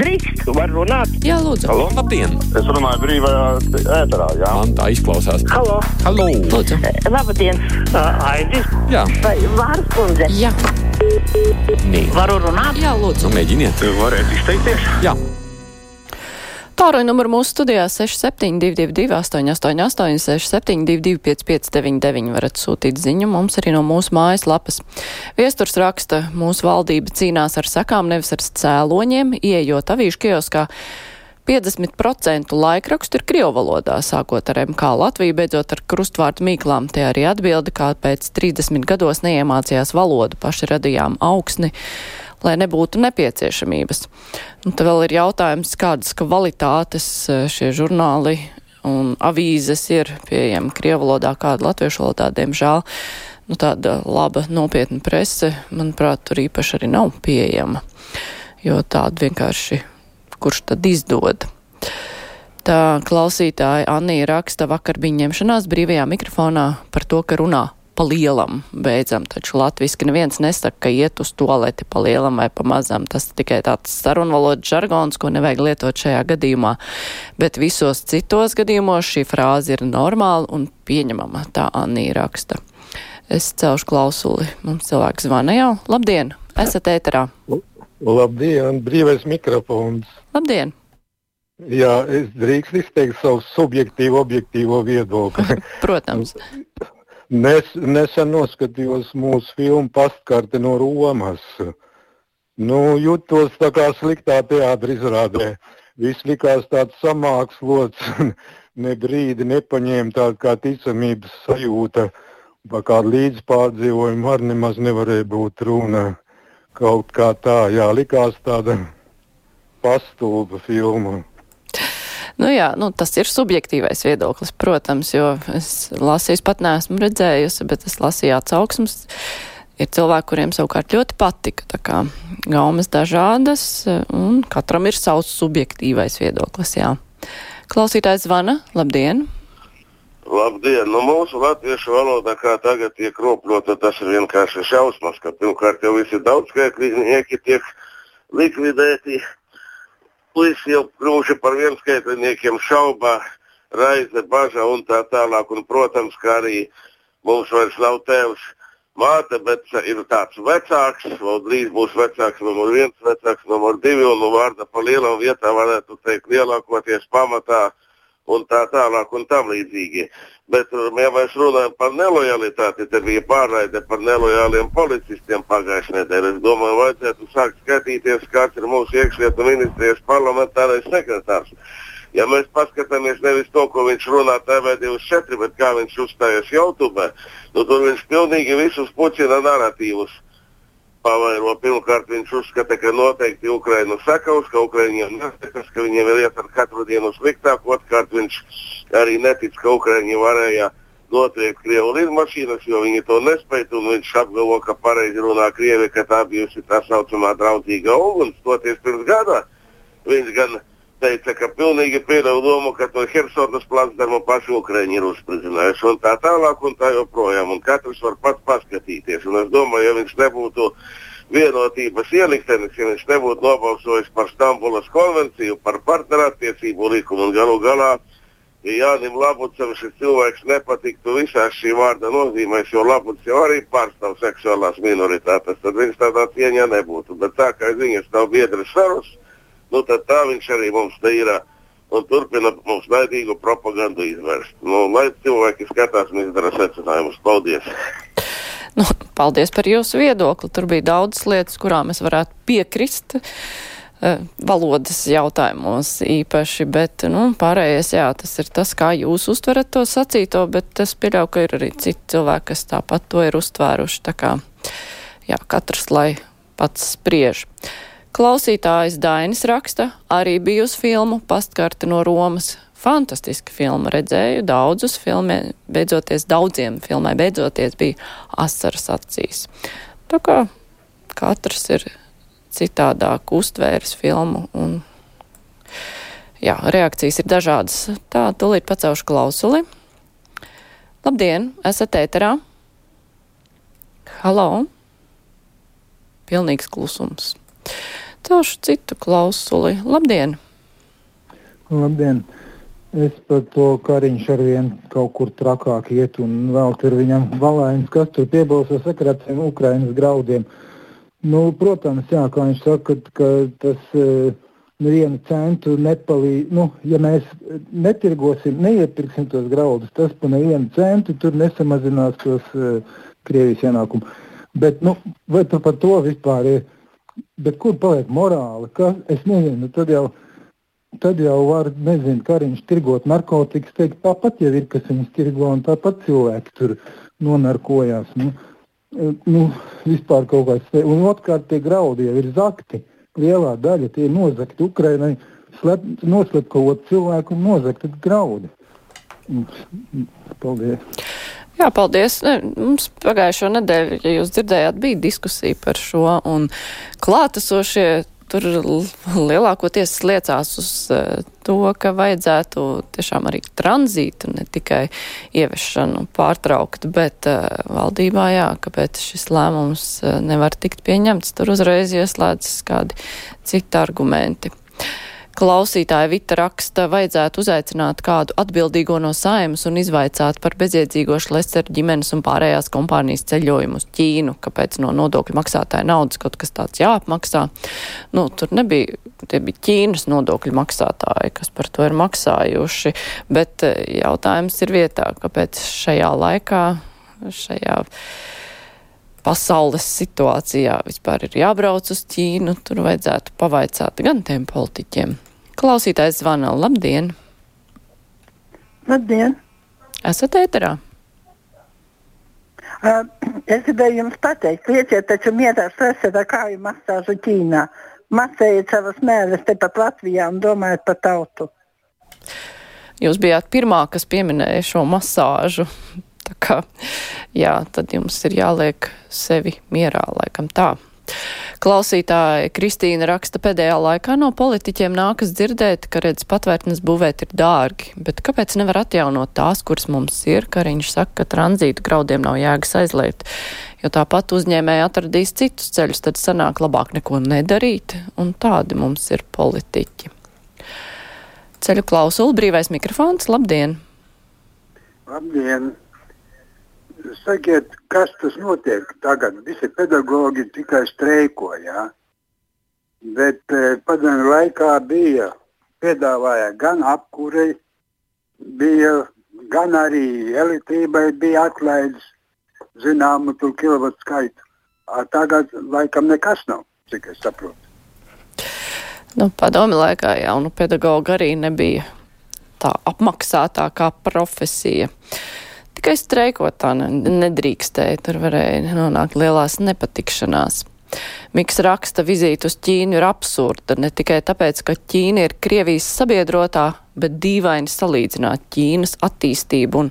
Drīkst, var runāt. Jā, lūdzu. Halo? Labdien! Es runāju brīvajā ēterā, jā. Man tā izklausās. Halo, Halo! Lūdzu. labdien. Uh, Aidis, Jā, vai vārds kundze? Jā, nē. Varu runāt? jā, lūdzu. Nu, mēģiniet. Varētu izteikties? Jā, Tālruņa numuru mūsu studijā 6722, 888, 672, 559, varat sūtīt ziņu mums arī no mūsu mājaslapas. Viesturs raksta, mūsu valdība cīnās ar sakām, nevis ar cēloņiem, ieejot avīšu kioskā. 50% laikrakstu ir krievu valodā, sākot ar MK Latviju, beidzot ar krustvārdu mīklām. Te arī atbildi, kā pēc 30 gados neiemācījās valodu, paši radījām augsni lai nebūtu nepieciešamības. Un te vēl ir jautājums, kādas kvalitātes e, šie žurnāli un avīzes ir pieejami Krievu valodā, kāda latviešu valodā, diemžēl. Nu, tāda laba, nopietna prese, manuprāt, tur īpaši arī nav pieejama, jo tāda vienkārši, kurš tad izdod. Tā klausītāja Anija raksta vakar viņa ņemšanās brīvajā mikrofonā par to, ka runā pa lielam beidzam, taču latviski neviens nesaka, ka iet uz toaleti pa lielam vai pa mazam. Tas tikai tāds sarunvalodas žargons, ko nevajag lietot šajā gadījumā. Bet visos citos gadījumos šī frāze ir normāla un pieņemama, tā Annī raksta. Es celšu klausuli. Mums cilvēks zvana jau. Labdien! Esat ēterā. Labdien, brīvais mikrofons. Labdien! Jā, es drīkst izteikt savu subjektīvu, objektīvo viedokli. Protams. Nes, nesen noskatījos mūsu filmu Pastkarte no Romas. Nu, jutos tā kā sliktā teātra izrādē. Viss likās tāds samākslots, ne brīdi nepaņēma tādu kā ticamības sajūta. Par kādu līdzpārdzīvojumu arī nemaz nevarēja būt runa. Kaut kā tā, jā, likās tāda pastulba filma. Nu jā, nu, tas ir subjektīvais viedoklis, protams, jo es lasīju, pat neesmu redzējusi, bet es lasīju atsauksmes. Ir cilvēki, kuriem savukārt ļoti patika. Tā kā gaumas dažādas, un katram ir savs subjektīvais viedoklis. Jā. Klausītājs zvana. Labdien! Labdien! Nu, mūsu latviešu valoda, kā tagad tiek kropļota, tas ir vienkārši šausmas, ka pirmkārt jau visi daudzskaitlinieki tiek likvidēti puisi jau kļuvuši par vienskaitliniekiem, šaubā, raize, baža un tā tālāk. Un, protams, ka arī mums vairs nav tēvs, māte, bet ir tāds vecāks, vēl drīz būs vecāks, numur viens, vecāks, numur divi, un nu, vārda pa lielam vietā varētu teikt lielākoties pamatā un tā tālāk un tam līdzīgi. Bet, ja mēs runājam par nelojalitāti, tad bija pārraide par nelojāliem policistiem pagājušajā nedēļā. Es domāju, vajadzētu sākt skatīties, kāds ir mūsu iekšlietu ministrijas parlamentārais sekretārs. Ja mēs paskatāmies nevis to, ko viņš runā TV24, bet kā viņš uzstājas YouTube, nu, tur viņš pilnīgi visus pucina narratīvus pavairo. Pirmkārt, viņš uzskata, ka noteikti Ukraina sakaus, ka Ukraiņiem nesakas, ka viņiem ir iet ar katru dienu sliktāk. Otrkārt, viņš arī netic, ka Ukraiņi varēja notriekt Krievu lidmašīnas, jo viņi to nespēja. Viņš apgalvo, ka pareizi runā Krievi, ka tā bijusi tā saucamā draudzīga uguns. Toties pirms gada viņš gan teica, ka pilnīgi pieļauj domu, ka to Helsonas placdarmu paši Ukraiņi ir uzspridzinājuši un tā tālāk un tā joprojām. Un katrs var pats paskatīties. Un es domāju, ja viņš nebūtu vienotības ieliktenis, ja viņš nebūtu nobalsojis par Stambulas konvenciju, par partnerattiecību likumu un galu galā, ja Jānim Labucam šis cilvēks nepatiktu visās šī vārda nozīmēs, jo Labuts jau arī pārstāv seksuālās minoritātes, tad viņš tādā cieņā nebūtu. Bet tā kā ziņas nav biedras sarunas, nu, tad tā viņš arī mums ir un turpina mums naidīgu propagandu izvērst. Nu, lai cilvēki skatās un izdara secinājumus. Paldies! Nu, paldies par jūsu viedokli. Tur bija daudzas lietas, kurām es varētu piekrist. Uh, valodas jautājumos īpaši, bet, nu, pārējais, jā, tas ir tas, kā jūs uztverat to sacīto, bet es pieļauju, ka ir arī citi cilvēki, kas tāpat to ir uztvēruši, tā kā, jā, katrs lai pats spriež. Klausītājs Dainis raksta, arī bijusi filmu Pastkarte no Romas. Fantastiska filma, redzēju daudzus filmē, beidzoties daudziem filmai, beidzoties bija asaras acīs. Tā kā katrs ir citādāk uztvērs filmu un jā, reakcijas ir dažādas. Tā, tūlīt pacelšu klausuli. Labdien, esat ēterā? Halo! Pilnīgs klusums. Došu citu klausuli. Labdien! Labdien! Es par to kariņš ar vien kaut kur trakāk iet un vēl tur viņam valainis, kas tur sakarā ar tiem Ukrainas graudiem. Nu, protams, jā, kā viņš saka, ka, tas uh, nevienu centu nepalīdz. Nu, ja mēs netirgosim, neiepirksim tos graudus, tas pa nevienu centu tur nesamazinās tos uh, Krievijas ienākumu. Bet, nu, vai par to vispār ir? Bet kur paliek morāli? Ka, es nezinu, tad jau tad jau var, nezinu, kariņš tirgot narkotikas, teikt, tāpat jau ir, kas viņas tirgo, un tāpat cilvēki tur nonarkojās. Nu, nu, vispār kaut kāds, un otrkārt tie graudi jau ir zakti, lielā daļa tie ir nozakti Ukrainai, slep, noslēp kaut ko cilvēku un nozakti graudi. Paldies! Jā, paldies. Mums pagājušo nedēļu, ja jūs dzirdējāt, bija diskusija par šo, un klātesošie tur lielākoties liecās uz uh, to, ka vajadzētu tiešām arī tranzītu, ne tikai ieviešanu pārtraukt, bet uh, valdībā, jā, kāpēc šis lēmums uh, nevar tikt pieņemts, tur uzreiz ieslēdzas kādi citi argumenti. Klausītāja Vita raksta, vajadzētu uzaicināt kādu atbildīgo no saimas un izvaicāt par bezjēdzīgo šlesteru ģimenes un pārējās kompānijas ceļojumu uz Ķīnu, kāpēc no nodokļu maksātāja naudas kaut kas tāds jāapmaksā. Nu, tur nebija, tie bija Ķīnas nodokļu maksātāji, kas par to ir maksājuši, bet eh, jautājums ir vietā, kāpēc šajā laikā, šajā pasaules situācijā vispār ir jābrauc uz Ķīnu, tur vajadzētu pavaicāt gan tiem politiķiem, Klausītājs zvana. Labdien! Labdien! Esat ēterā? Uh, es gribēju jums pateikt, lieciet taču mierā stresa ar kāju masāžu Ķīnā. Masējiet savas mēles tepat Latvijā un domājiet par tautu. Jūs bijāt pirmā, kas pieminēja šo masāžu. Tā kā, jā, tad jums ir jāliek sevi mierā, laikam tā. Klausītāja Kristīna raksta pēdējā laikā no politiķiem nākas dzirdēt, ka redz patvērtnes būvēt ir dārgi, bet kāpēc nevar atjaunot tās, kuras mums ir, ka viņš saka, ka tranzītu graudiem nav jēgas aizliet, jo tāpat uzņēmēji atradīs citus ceļus, tad sanāk labāk neko nedarīt, un tādi mums ir politiķi. Ceļu klausulu brīvais mikrofons, labdien! Labdien! Sakiet, kas tas notiek tagad? Visi pedagoģi tikai streiko, jā. Bet e, padomju laikā bija piedāvāja gan apkurei, bija gan arī elektrībai bija atlaidis zināmu kilovatu skaitu. Tagad laikam nekas nav, cik es saprotu. Nu, padomi laikā jaunu pedagogu arī nebija tā apmaksātākā profesija. Uh, Tikai streikot tā nedrīkstēja, tur varēja nonākt lielās nepatikšanās. Miks raksta vizīti uz Ķīnu ir absurda, ne tikai tāpēc, ka Ķīna ir Krievijas sabiedrotā, bet dīvaini salīdzināt Ķīnas attīstību un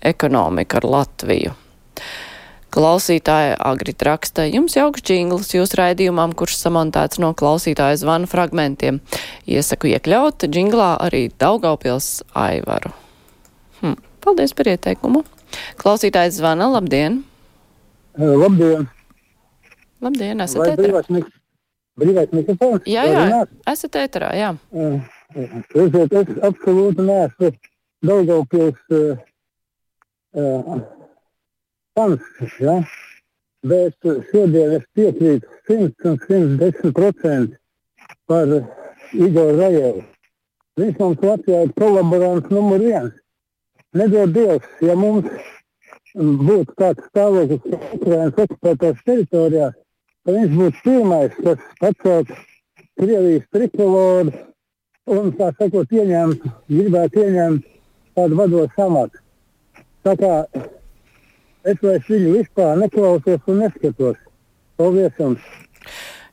ekonomiku ar Latviju. Klausītāja Agrit raksta, jums jauks džingls jūsu raidījumam, kurš samontēts no klausītāja zvanu fragmentiem. Iesaku iekļaut džinglā arī Daugaupils Aivaru. Hm. Paldies par ieteikumu. Klausītājs zvana. Labdien! Labdien! Labdien, esat ēterā. Mik brīvais mikrofons? Jā, jā, runāt? esat ēterā, jā. Redziet, es absolūti neesmu Daugavpils uh, uh, fans, ja? bet šodien es piekrītu 100 un 110% par Igoru Rajevu. Viņš mums Latvijā ir kolaborants numur viens nedod Dievs, ja mums būtu kāds stāvoklis Ukraiņas okupētās teritorijās, tad viņš būtu pirmais, kas pacelt Krievijas trikoloru un, tā sakot, ieņemt, gribētu ieņemt tādu vadošu amatu. Tā kā es vairs viņu vispār neklausos un neskatos. Paldies jums!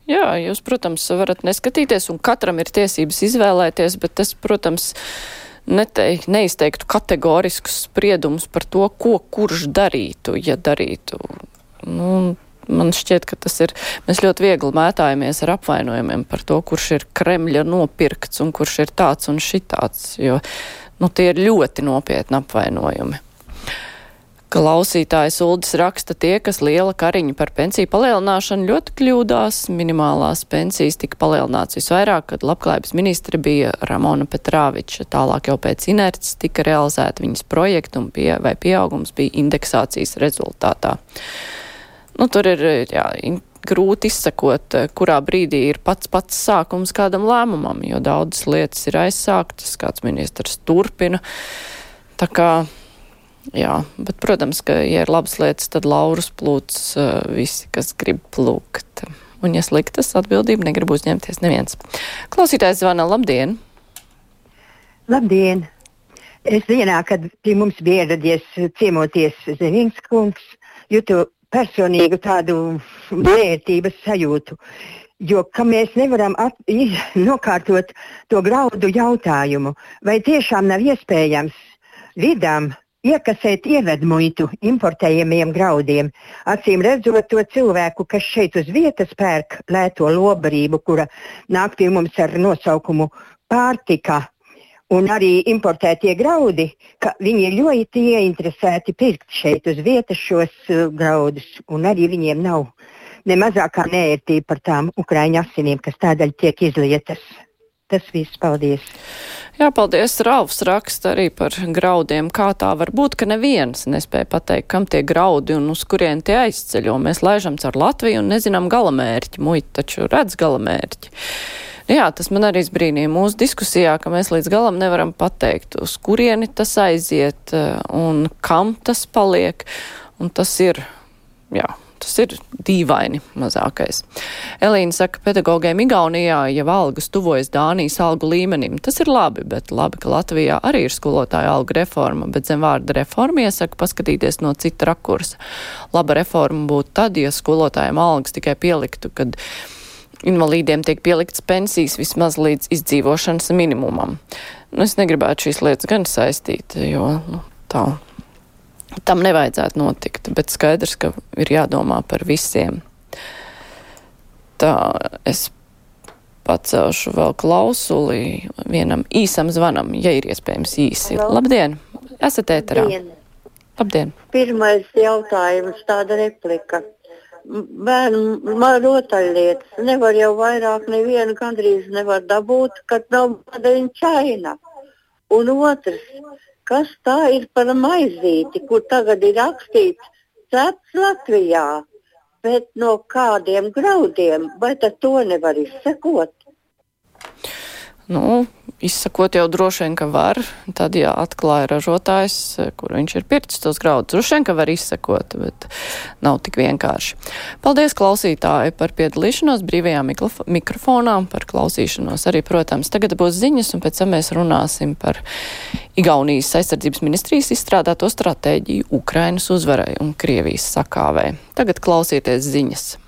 Jā, jūs, protams, varat neskatīties, un katram ir tiesības izvēlēties, bet tas, protams, ir neteik, neizteiktu kategoriskus spriedumus par to, ko kurš darītu, ja darītu. Nu, man šķiet, ka tas ir. Mēs ļoti viegli mētājamies ar apvainojumiem par to, kurš ir Kremļa nopirkts un kurš ir tāds un šitāds, jo nu, tie ir ļoti nopietni apvainojumi. Klausītājs Uldis raksta tie, kas liela kariņa par pensiju palielināšanu ļoti kļūdās. Minimālās pensijas tika palielināts visvairāk, kad labklājības ministra bija Ramona Petrāviča. Tālāk jau pēc inerces tika realizēta viņas projekta un pie, vai pieaugums bija indeksācijas rezultātā. Nu, tur ir jā, grūti izsakot, kurā brīdī ir pats pats sākums kādam lēmumam, jo daudzas lietas ir aizsāktas, kāds ministrs turpina. Tā kā Jā, bet, protams, ka, ja ir labas lietas, tad laurus plūts uh, visi, kas grib plūkt. Un, ja sliktas, atbildību negrib uzņemties neviens. Klausītājs zvana, labdien! Labdien! Es dienā, kad pie mums bija ieradies ciemoties Zemīgs kungs, jūtu personīgu tādu vērtības sajūtu. Jo mēs nevaram at, nokārtot to graudu jautājumu, vai tiešām nav iespējams vidām iekasēt ievedmuitu importējamiem graudiem. Acīm redzot, to cilvēku, kas šeit uz vietas pērk lēto lobarību, kura nāk pie mums ar nosaukumu pārtika. Un arī importētie graudi, ka viņi ir ļoti ieinteresēti pirkt šeit uz vietas šos uh, graudus, un arī viņiem nav ne mazākā nērtība par tām ukraiņu asinīm, kas tādēļ tiek izlietas. Tas viss, paldies! Jā, paldies. Rāvs raksta arī par graudiem. Kā tā var būt, ka neviens nespēja pateikt, kam tie graudi un uz kurien tie aizceļo. Mēs laižam caur Latviju un nezinām galamērķi. Muita taču redz galamērķi. Jā, tas man arī brīnīja mūsu diskusijā, ka mēs līdz galam nevaram pateikt, uz kurieni tas aiziet eh, un kam tas paliek. Un tas ir, jā, Tas ir dīvaini mazākais. Elīna saka, pedagogiem Igaunijā jau algas tuvojas Dānijas algu līmenim. Tas ir labi, bet labi, ka Latvijā arī ir skolotāja alga reforma, bet zem vārda reforma iesaka paskatīties no cita rakursa. Laba reforma būtu tad, ja skolotājiem algas tikai pieliktu, kad invalīdiem tiek pieliktas pensijas vismaz līdz izdzīvošanas minimumam. Nu, es negribētu šīs lietas gan saistīt, jo nu, tā tam nevajadzētu notikt, bet skaidrs, ka ir jādomā par visiem. Tā es pacelšu vēl klausuli vienam īsam zvanam, ja ir iespējams īsi. Hello. Labdien! Esat ēterā. Labdien! Pirmais jautājums, tāda replika. Bērnu rotaļlietas nevar jau vairāk nevienu gandrīz nevar dabūt, kad nav padariņa čaina. Un otrs, kas tā ir par maizīti, kur tagad ir rakstīts cepts Latvijā, bet no kādiem graudiem, vai tad to nevar izsekot? Nu, izsakot jau droši vien, ka var. Tad, ja atklāja ražotājs, kur viņš ir pircis tos graudus, droši vien, ka var izsakot, bet nav tik vienkārši. Paldies klausītāji par piedalīšanos brīvajā mikrofonā, par klausīšanos arī, protams. Tagad būs ziņas, un pēc tam mēs runāsim par Igaunijas aizsardzības ministrijas izstrādāto stratēģiju Ukrainas uzvarai un Krievijas sakāvē. Tagad klausieties ziņas.